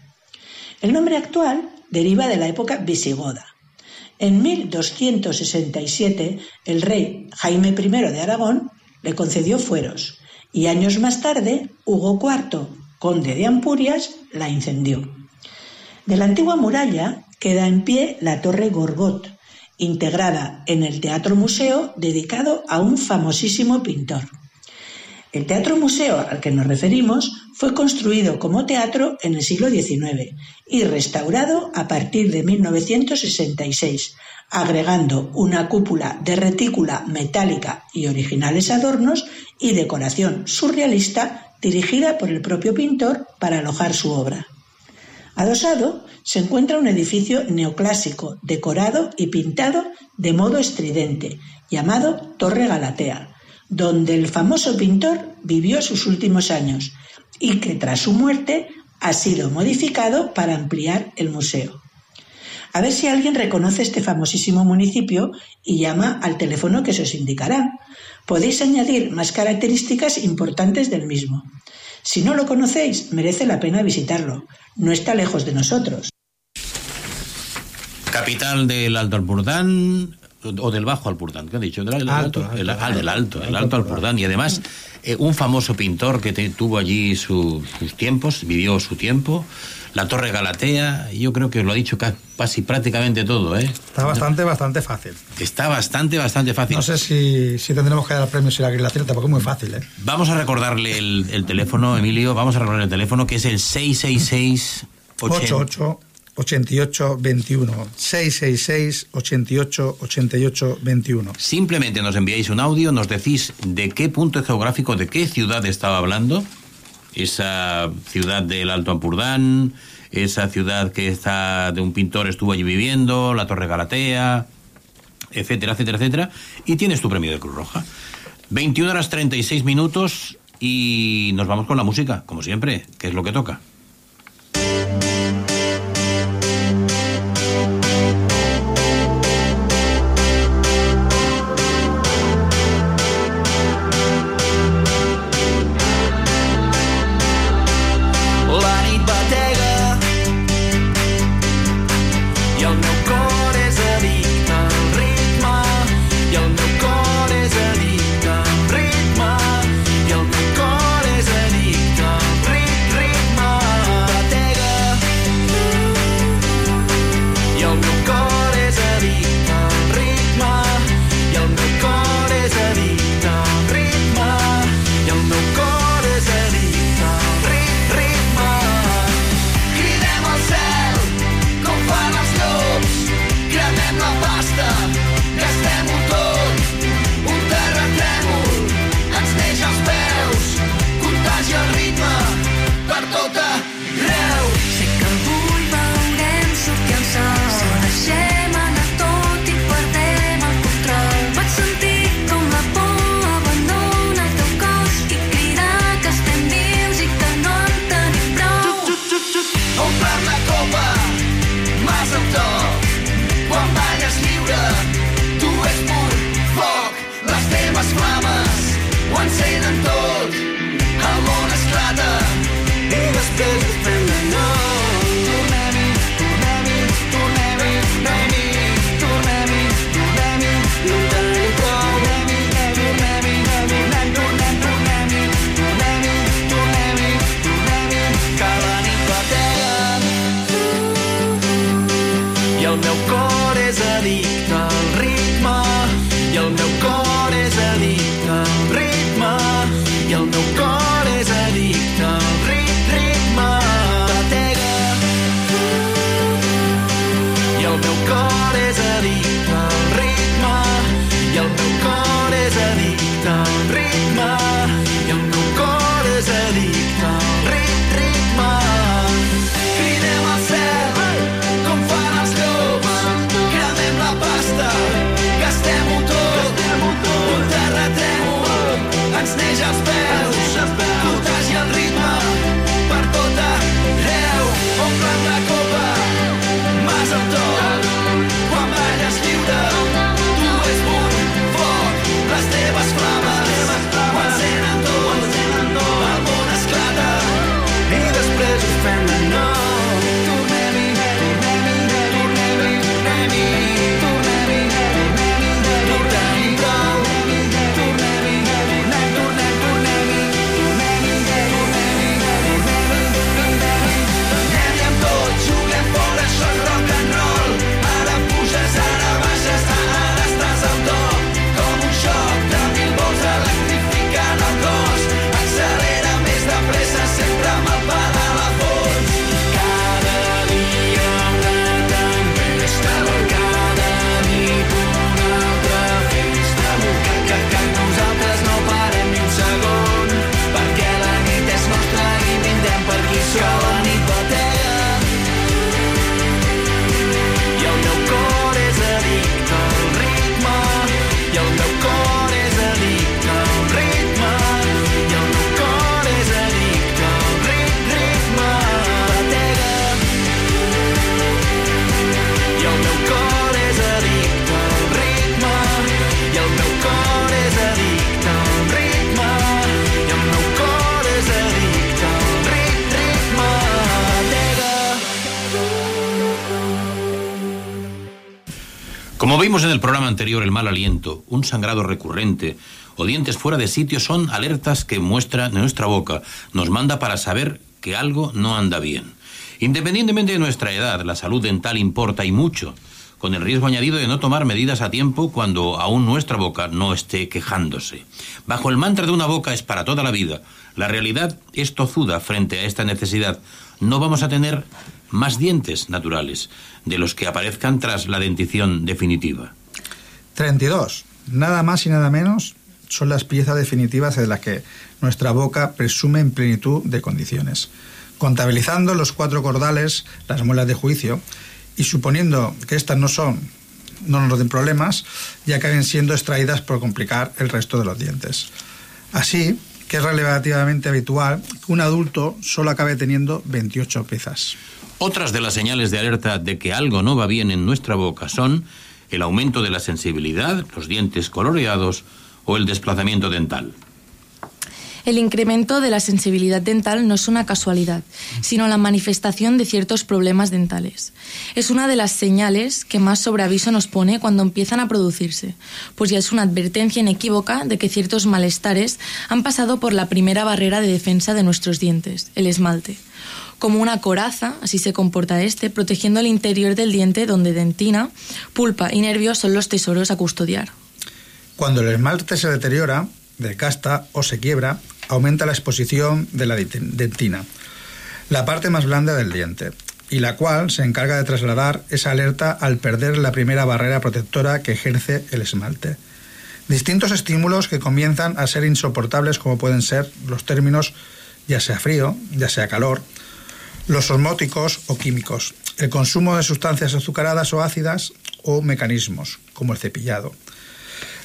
El nombre actual deriva de la época visigoda. En 1267 el rey Jaime I de Aragón le concedió fueros y años más tarde Hugo IV, conde de Ampurias, la incendió. De la antigua muralla queda en pie la torre Gorgot, integrada en el Teatro Museo dedicado a un famosísimo pintor. El Teatro Museo al que nos referimos fue construido como teatro en el siglo XIX y restaurado a partir de 1966, agregando una cúpula de retícula metálica y originales adornos y decoración surrealista dirigida por el propio pintor para alojar su obra. Adosado se encuentra un edificio neoclásico, decorado y pintado de modo estridente, llamado Torre Galatea, donde el famoso pintor vivió sus últimos años y que tras su muerte ha sido modificado para ampliar el museo. A ver si alguien reconoce este famosísimo municipio y llama al teléfono que se os indicará. Podéis añadir más características importantes del mismo. Si no lo conocéis, merece la pena visitarlo. No está lejos de nosotros. Capital del Alto Alpurdán o del Bajo Alpurdán, ¿qué ha dicho? Del alto, el, ah, del Alto, el Alto Alpurdán. Y además, eh, un famoso pintor que tuvo allí sus tiempos, vivió su tiempo, la Torre Galatea, yo creo que lo ha dicho casi prácticamente todo, ¿eh? Está bastante, bastante fácil. Está bastante, bastante fácil. No sé si, si tendremos que dar premios si la Galatea tampoco es muy fácil, ¿eh? Vamos a recordarle el, teléfono, Emilio, vamos a recordar el teléfono que es el 666 88 88 21 666 88 88 21. Simplemente nos enviáis un audio, nos decís de qué punto geográfico, de qué ciudad estaba hablando, esa ciudad del Alto Ampurdán, esa ciudad que está de un pintor estuvo allí viviendo, la Torre Galatea, etcétera, etcétera, etcétera, y tienes tu premio de Cruz Roja. 21 horas 36 minutos y nos vamos con la música, como siempre, que es lo que toca. En el programa anterior el mal aliento, un sangrado recurrente o dientes fuera de sitio son alertas que muestra nuestra boca, nos manda para saber que algo no anda bien. Independientemente de nuestra edad, la salud dental importa y mucho, con el riesgo añadido de no tomar medidas a tiempo cuando aún nuestra boca no esté quejándose. Bajo el mantra de una boca es para toda la vida, la realidad es tozuda frente a esta necesidad. No vamos a tener más dientes naturales de los que aparezcan tras la dentición definitiva. 32. Nada más y nada menos son las piezas definitivas de las que nuestra boca presume en plenitud de condiciones. Contabilizando los cuatro cordales, las muelas de juicio, y suponiendo que estas no son, no nos den problemas, ya que acaben siendo extraídas por complicar el resto de los dientes. Así que es relativamente habitual que un adulto solo acabe teniendo 28 piezas. Otras de las señales de alerta de que algo no va bien en nuestra boca son el aumento de la sensibilidad, los dientes coloreados o el desplazamiento dental. El incremento de la sensibilidad dental no es una casualidad, sino la manifestación de ciertos problemas dentales. Es una de las señales que más sobre aviso nos pone cuando empiezan a producirse, pues ya es una advertencia inequívoca de que ciertos malestares han pasado por la primera barrera de defensa de nuestros dientes, el esmalte. Como una coraza, así se comporta este, protegiendo el interior del diente donde dentina, pulpa y nervios son los tesoros a custodiar. Cuando el esmalte se deteriora, decasta o se quiebra, aumenta la exposición de la dentina, la parte más blanda del diente, y la cual se encarga de trasladar esa alerta al perder la primera barrera protectora que ejerce el esmalte. Distintos estímulos que comienzan a ser insoportables como pueden ser los términos ya sea frío, ya sea calor, los osmóticos o químicos, el consumo de sustancias azucaradas o ácidas o mecanismos, como el cepillado,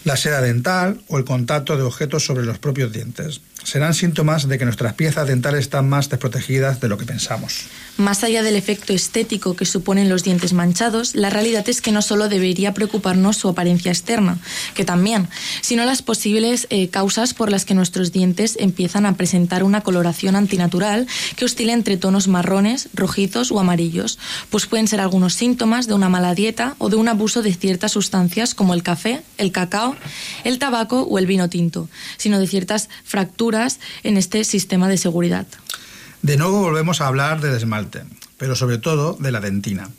la seda dental o el contacto de objetos sobre los propios dientes. Serán síntomas de que nuestras piezas dentales están más desprotegidas de lo que pensamos. Más allá del efecto estético que suponen los dientes manchados, la realidad es que no solo debería preocuparnos su apariencia externa, que también, sino las posibles eh, causas por las que nuestros dientes empiezan a presentar una coloración antinatural que oscila entre tonos marrones, rojizos o amarillos, pues pueden ser algunos síntomas de una mala dieta o de un abuso de ciertas sustancias como el café, el cacao, el tabaco o el vino tinto, sino de ciertas fracturas en este sistema de seguridad. De nuevo volvemos a hablar del esmalte, pero sobre todo de la dentina.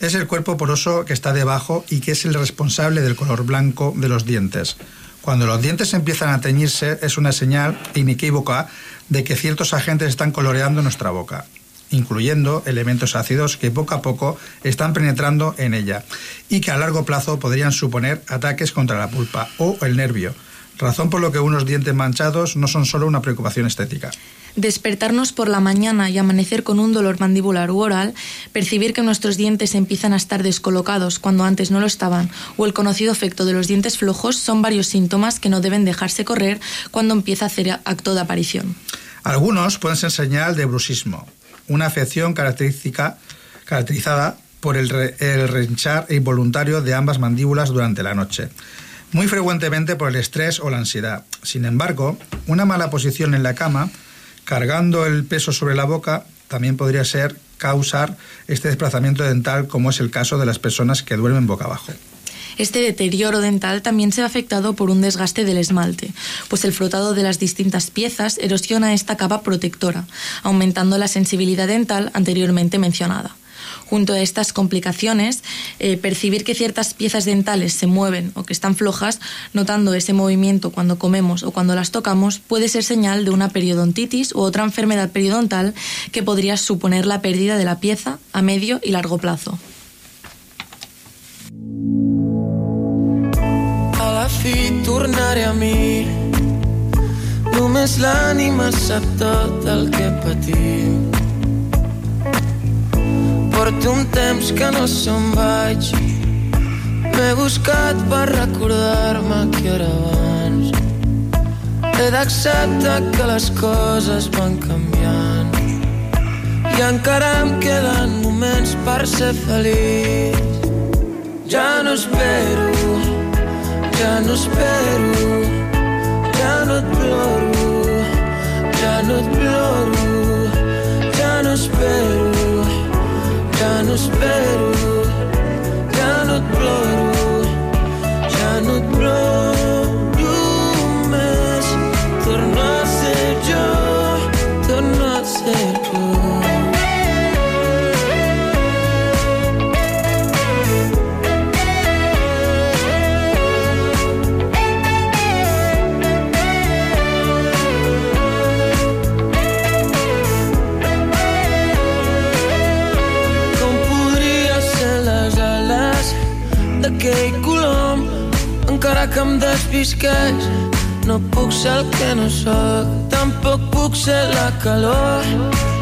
Es el cuerpo poroso que está debajo y que es el responsable del color blanco de los dientes. Cuando los dientes empiezan a teñirse es una señal inequívoca de que ciertos agentes están coloreando nuestra boca, incluyendo elementos ácidos que poco a poco están penetrando en ella y que a largo plazo podrían suponer ataques contra la pulpa o el nervio, razón por lo que unos dientes manchados no son solo una preocupación estética. Despertarnos por la mañana y amanecer con un dolor mandibular u oral, percibir que nuestros dientes empiezan a estar descolocados cuando antes no lo estaban, o el conocido efecto de los dientes flojos son varios síntomas que no deben dejarse correr cuando empieza a hacer acto de aparición. Algunos pueden ser señal de bruxismo, una afección característica, caracterizada por el, re- el renchar involuntario de ambas mandíbulas durante la noche, muy frecuentemente por el estrés o la ansiedad. Sin embargo, una mala posición en la cama, cargando el peso sobre la boca, también podría ser causar este desplazamiento dental, como es el caso de las personas que duermen boca abajo. Este deterioro dental también se ve afectado por un desgaste del esmalte, pues el frotado de las distintas piezas erosiona esta capa protectora, aumentando la sensibilidad dental anteriormente mencionada. Junto a estas complicaciones, eh, percibir que ciertas piezas dentales se mueven o que están flojas, notando ese movimiento cuando comemos o cuando las tocamos, puede ser señal de una periodontitis u otra enfermedad periodontal que podría suponer la pérdida de la pieza a medio y largo plazo. Fi tornaré a mi. Només l'ànima sap tot el que patim Porto un temps que no se'n vaig. M'he buscat per recordar-me que era abans. He d'acceptar que les coses van canviant. I encara em queden moments per ser feliç. Ja no espero, Δεν σπέρου να πλύνω, δεν χρειάζομαι να πλύνω, δεν χρειάζομαι να πλύνω, δεν χρειάζομαι. Que em despisqueix No puc ser el que no sóc, tampoc puc ser la calor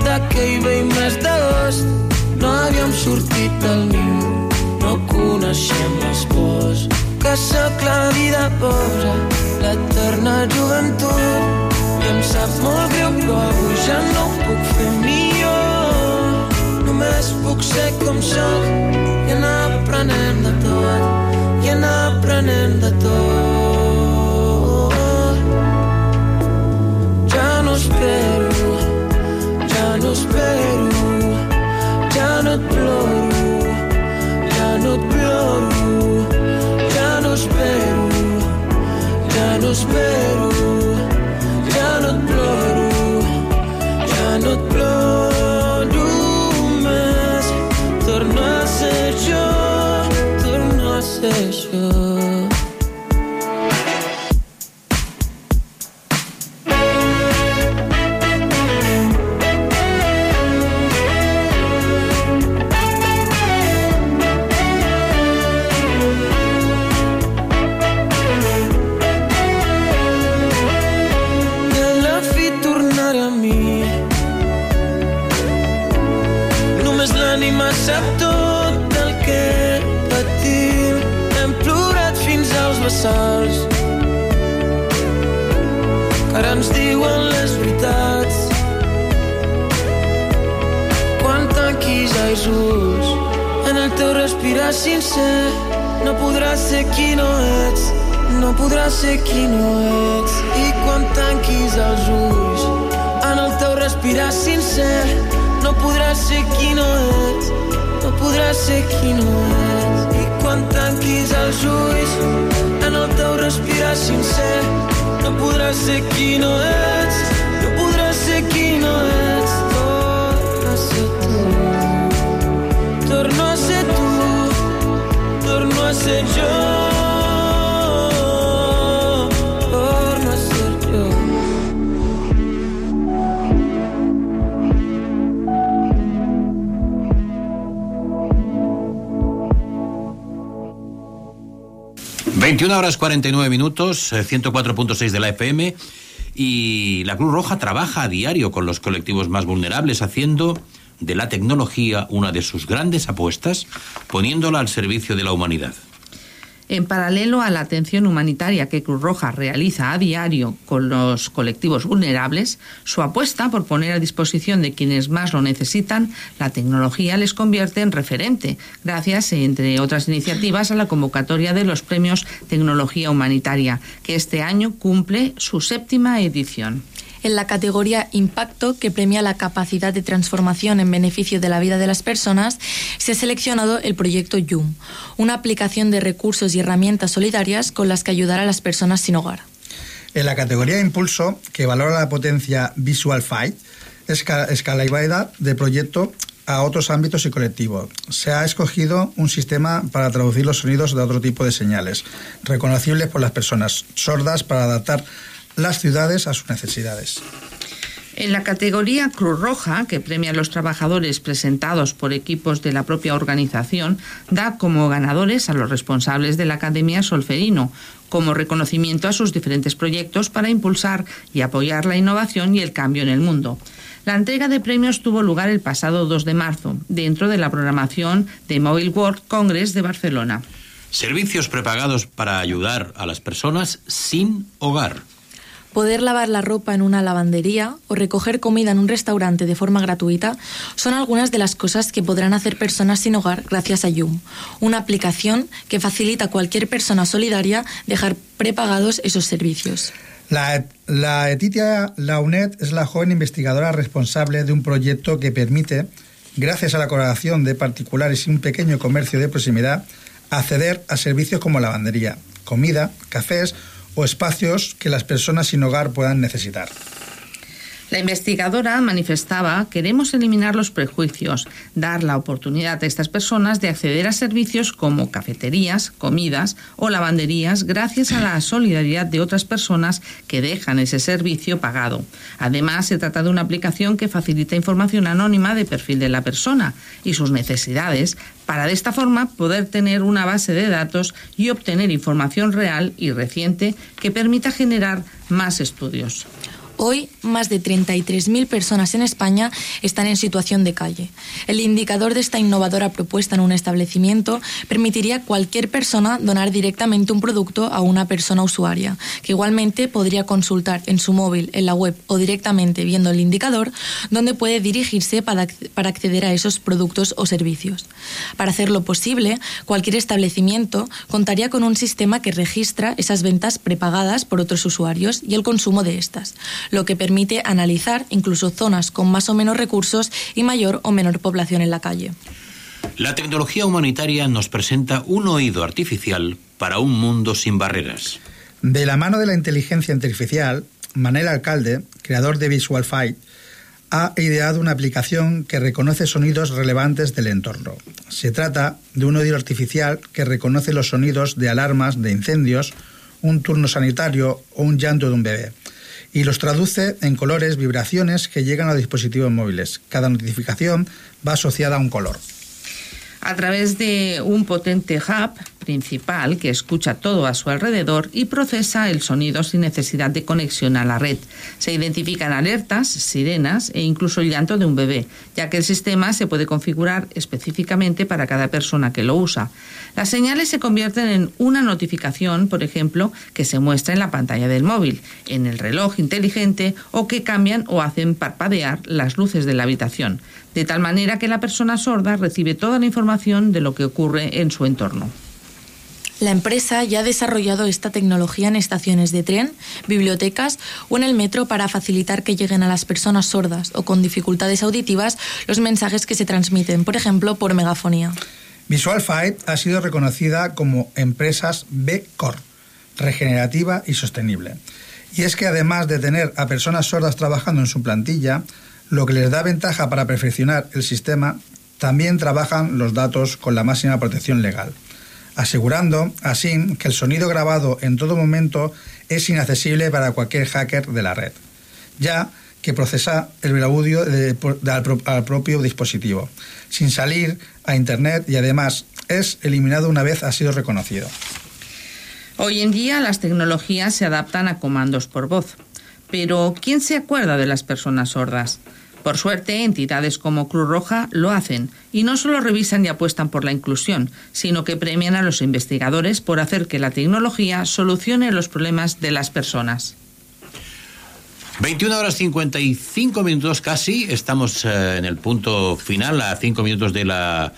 d'aquell vell mes d'agost. No havíem sortit del niu, no coneixem les pors. Que sóc la vida posa, l'eterna joventut. I em sap molt greu, però avui ja no ho puc fer millor. Només puc ser com sóc respirar sincer, no podràs ser qui no ets, no podràs ser qui no ets. I quan tanquis els ulls en el teu respirar sincer, no podràs ser qui no ets, no podràs ser qui no ets. I quan tanquis els ulls en el teu respirar sincer, no podràs ser qui no ets, no podràs ser qui no ets. Torna a ser tu, torno a ser tu, ser jo. Torno a ser. Bien. 21 horas 49 minutos, eh, 104.6 de la FM. Y la Cruz Roja trabaja a diario con los colectivos más vulnerables, haciendo de la tecnología una de sus grandes apuestas, poniéndola al servicio de la humanidad. En paralelo a la atención humanitaria que Cruz Roja realiza a diario con los colectivos vulnerables, su apuesta por poner a disposición de quienes más lo necesitan la tecnología les convierte en referente, gracias, entre otras iniciativas, a la convocatoria de los premios Tecnología Humanitaria, que este año cumple su séptima edición en la categoría Impacto, que premia la capacidad de transformación en beneficio de la vida de las personas, se ha seleccionado el proyecto YUM, una aplicación de recursos y herramientas solidarias con las que ayudar a las personas sin hogar. En la categoría Impulso, que valora la potencia Visual Fight, esca escalabilidad de proyecto a otros ámbitos y colectivos. Se ha escogido un sistema para traducir los sonidos de otro tipo de señales, reconocibles por las personas sordas para adaptar las ciudades a sus necesidades. En la categoría Cruz Roja, que premia a los trabajadores presentados por equipos de la propia organización, da como ganadores a los responsables de la Academia Solferino, como reconocimiento a sus diferentes proyectos para impulsar y apoyar la innovación y el cambio en el mundo. La entrega de premios tuvo lugar el pasado 2 de marzo, dentro de la programación de Mobile World Congress de Barcelona. Servicios prepagados para ayudar a las personas sin hogar poder lavar la ropa en una lavandería o recoger comida en un restaurante de forma gratuita son algunas de las cosas que podrán hacer personas sin hogar gracias a Yum, una aplicación que facilita a cualquier persona solidaria dejar prepagados esos servicios. La, la Etitia Launet es la joven investigadora responsable de un proyecto que permite, gracias a la colaboración de particulares y un pequeño comercio de proximidad, acceder a servicios como lavandería, comida, cafés o espacios que las personas sin hogar puedan necesitar. La investigadora manifestaba, queremos eliminar los prejuicios, dar la oportunidad a estas personas de acceder a servicios como cafeterías, comidas o lavanderías gracias a la solidaridad de otras personas que dejan ese servicio pagado. Además, se trata de una aplicación que facilita información anónima de perfil de la persona y sus necesidades para de esta forma poder tener una base de datos y obtener información real y reciente que permita generar más estudios. Hoy, más de 33.000 personas en España están en situación de calle. El indicador de esta innovadora propuesta en un establecimiento permitiría a cualquier persona donar directamente un producto a una persona usuaria, que igualmente podría consultar en su móvil, en la web o directamente viendo el indicador, donde puede dirigirse para, para acceder a esos productos o servicios. Para hacerlo posible, cualquier establecimiento contaría con un sistema que registra esas ventas prepagadas por otros usuarios y el consumo de estas, lo que permite analizar incluso zonas con más o menos recursos y mayor o menor población en la calle. La tecnología humanitaria nos presenta un oído artificial para un mundo sin barreras. De la mano de la inteligencia artificial, Manel Alcalde, creador de Visual Fight, ha ideado una aplicación que reconoce sonidos relevantes del entorno. Se trata de un oído artificial que reconoce los sonidos de alarmas de incendios, un turno sanitario o un llanto de un bebé y los traduce en colores, vibraciones que llegan a dispositivos móviles. Cada notificación va asociada a un color. a través de un potente hub principal que escucha todo a su alrededor y procesa el sonido sin necesidad de conexión a la red. Se identifican alertas, sirenas e incluso el llanto de un bebé, ya que el sistema se puede configurar específicamente para cada persona que lo usa. Las señales se convierten en una notificación, por ejemplo, que se muestra en la pantalla del móvil, en el reloj inteligente o que cambian o hacen parpadear las luces de la habitación, de tal manera que la persona sorda recibe toda la información de lo que ocurre en su entorno. La empresa ya ha desarrollado esta tecnología en estaciones de tren, bibliotecas o en el metro para facilitar que lleguen a las personas sordas o con dificultades auditivas los mensajes que se transmiten, por ejemplo, por megafonía. Visual Fight ha sido reconocida como empresas B Corp, regenerativa y sostenible. Y es que además de tener a personas sordas trabajando en su plantilla, lo que les da ventaja para perfeccionar el sistema, también trabajan los datos con la máxima protección legal, asegurando así que el sonido grabado en todo momento es inaccesible para cualquier hacker de la red, ya que procesa el audio al propio dispositivo, sin salir a Internet y además es eliminado una vez ha sido reconocido. Hoy en día las tecnologías se adaptan a comandos por voz. Pero ¿quién se acuerda de las personas sordas? Por suerte, entidades como Cruz Roja lo hacen y no solo revisan y apuestan por la inclusión, sino que premian a los investigadores por hacer que la tecnología solucione los problemas de las personas. 21 horas 55 minutos casi, estamos eh, en el punto final, a 5 minutos de la,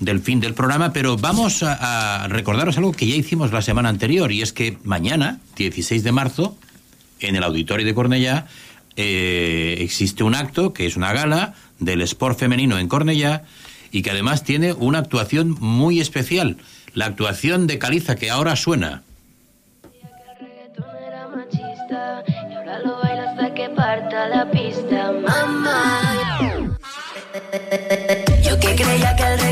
del fin del programa, pero vamos a, a recordaros algo que ya hicimos la semana anterior, y es que mañana, 16 de marzo, en el Auditorio de Cornellá, eh, existe un acto, que es una gala, del sport femenino en Cornellá, y que además tiene una actuación muy especial, la actuación de Caliza, que ahora suena. Yo que creía que el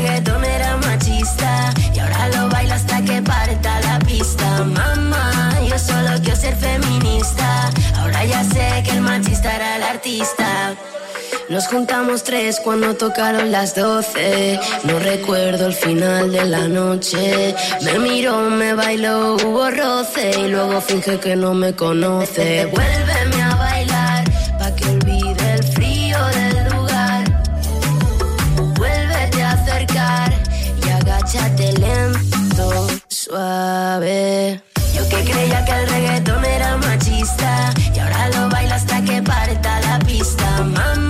Nos juntamos tres cuando tocaron las doce. No recuerdo el final de la noche. Me miró, me bailó, hubo roce. Y luego finge que no me conoce. Vuélveme a bailar pa' que olvide el frío del lugar. Vuélvete a acercar y agáchate lento, suave. Yo que creía que el reggaetón era machista y ahora lo bailo hasta que parta la pista, mamá.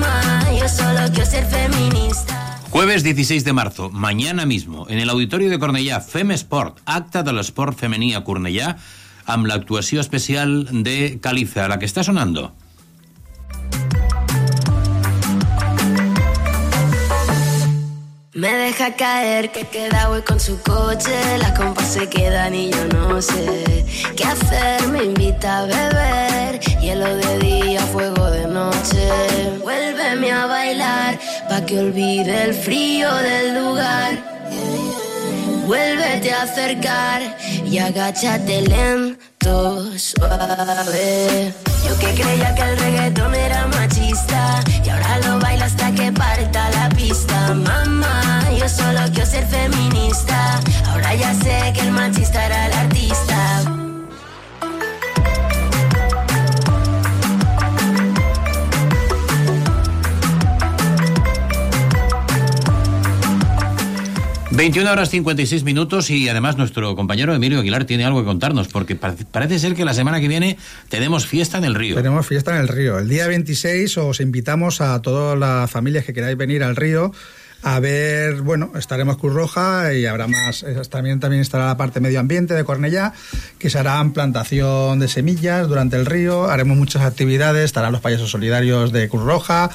Ser feminista. Jueves 16 de marzo, mañana mismo, en el Auditori de Cornellà, Fem Sport, acte de l'esport femení a Cornellà, amb l'actuació especial de Caliza, la que està sonando. Me deja caer que queda hoy con su coche. Las compas se quedan y yo no sé qué hacer. Me invita a beber. Hielo de día, fuego de noche. Vuélveme a bailar pa' que olvide el frío del lugar. Vuélvete a acercar y agáchate lento, suave. Yo que creía que el reggaetón era machista y ahora lo bailo hasta que parta la pista. Mamá, yo solo quiero ser feminista. Ahora ya sé que el machista era el artista. 21 horas 56 minutos y además nuestro compañero Emilio Aguilar tiene algo que contarnos porque parece, ser que la semana que viene tenemos fiesta en el río. Tenemos fiesta en el río. El día 26 os invitamos a todas las familias que queráis venir al río a ver, bueno, estaremos Cruz Roja y habrá más, eh, también, también estará la parte medio ambiente de Cornellá, que se harán plantación de semillas durante el río, haremos muchas actividades, estarán los payasos solidarios de Cruz Roja,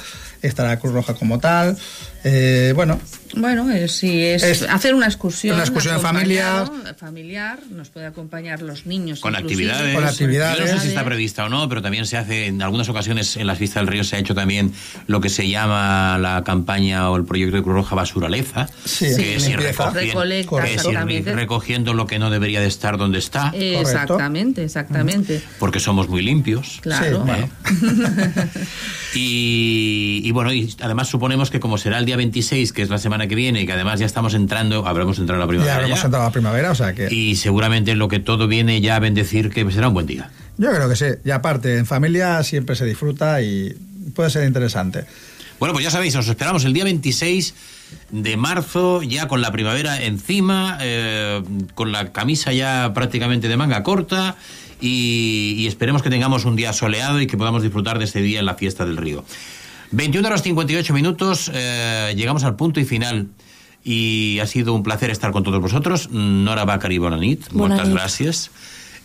estará Cruz Roja como tal, eh, bueno, Bueno, eh, si es, Es hacer una excursión. una excursión acompañado, familiar, nos puede acompañar los niños. Con inclusive. actividades. Yo no sé si está prevista o no, pero también se hace, en algunas ocasiones en las fiestas del río se ha hecho también lo que se llama la campaña o el proyecto de Cruz Roja Basuraleza, Sí, que es ir, limpieza. recogien- Recolecta, que es ir exactamente. recogiendo lo que no debería de estar donde está, Eh, Exactamente, exactamente. porque somos muy limpios. Claro. Sí, bueno. Y, y bueno, y además suponemos que como será el día 26, que es la semana que viene, y que además ya estamos entrando, habremos entrado en la ya primavera. habremos ya. entrado a la primavera, o sea que... Y seguramente lo que todo viene ya a bendecir que será un buen día. Yo creo que sí, y aparte, en familia siempre se disfruta y puede ser interesante. Bueno, pues ya sabéis, os esperamos el día 26 de marzo, ya con la primavera encima, eh, con la camisa ya prácticamente de manga corta y, y esperemos que tengamos un día soleado y que podamos disfrutar de este día en la fiesta del río. 21 horas 58 minutos, eh, llegamos al punto y final. Y ha sido un placer estar con todos vosotros. Nora Bacari, bona nit. Bona Moltes nit. gràcies.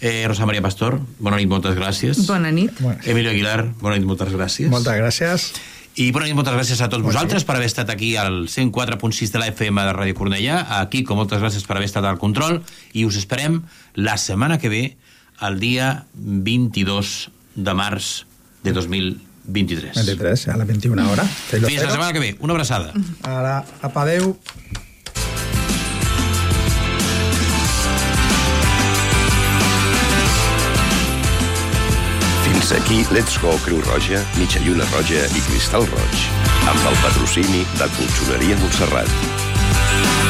Eh, Rosa Maria Pastor, bona nit, moltes gràcies. Bona nit. Emilio Aguilar, bona nit, moltes gràcies. Moltes gràcies. I bona nit, moltes gràcies a tots vosaltres per haver estat aquí al 104.6 de la FM de Ràdio Cornellà, a Quico, moltes gràcies per haver estat al control, i us esperem la setmana que ve, el dia 22 de març de 2023. 23, a les 21 hores. Fins la setmana que ve. Una abraçada. Ara, apa, adeu. Fins aquí Let's Go Creu Roja, Mitja Lluna Roja i Cristal Roig, amb el patrocini de Colxoneria Montserrat.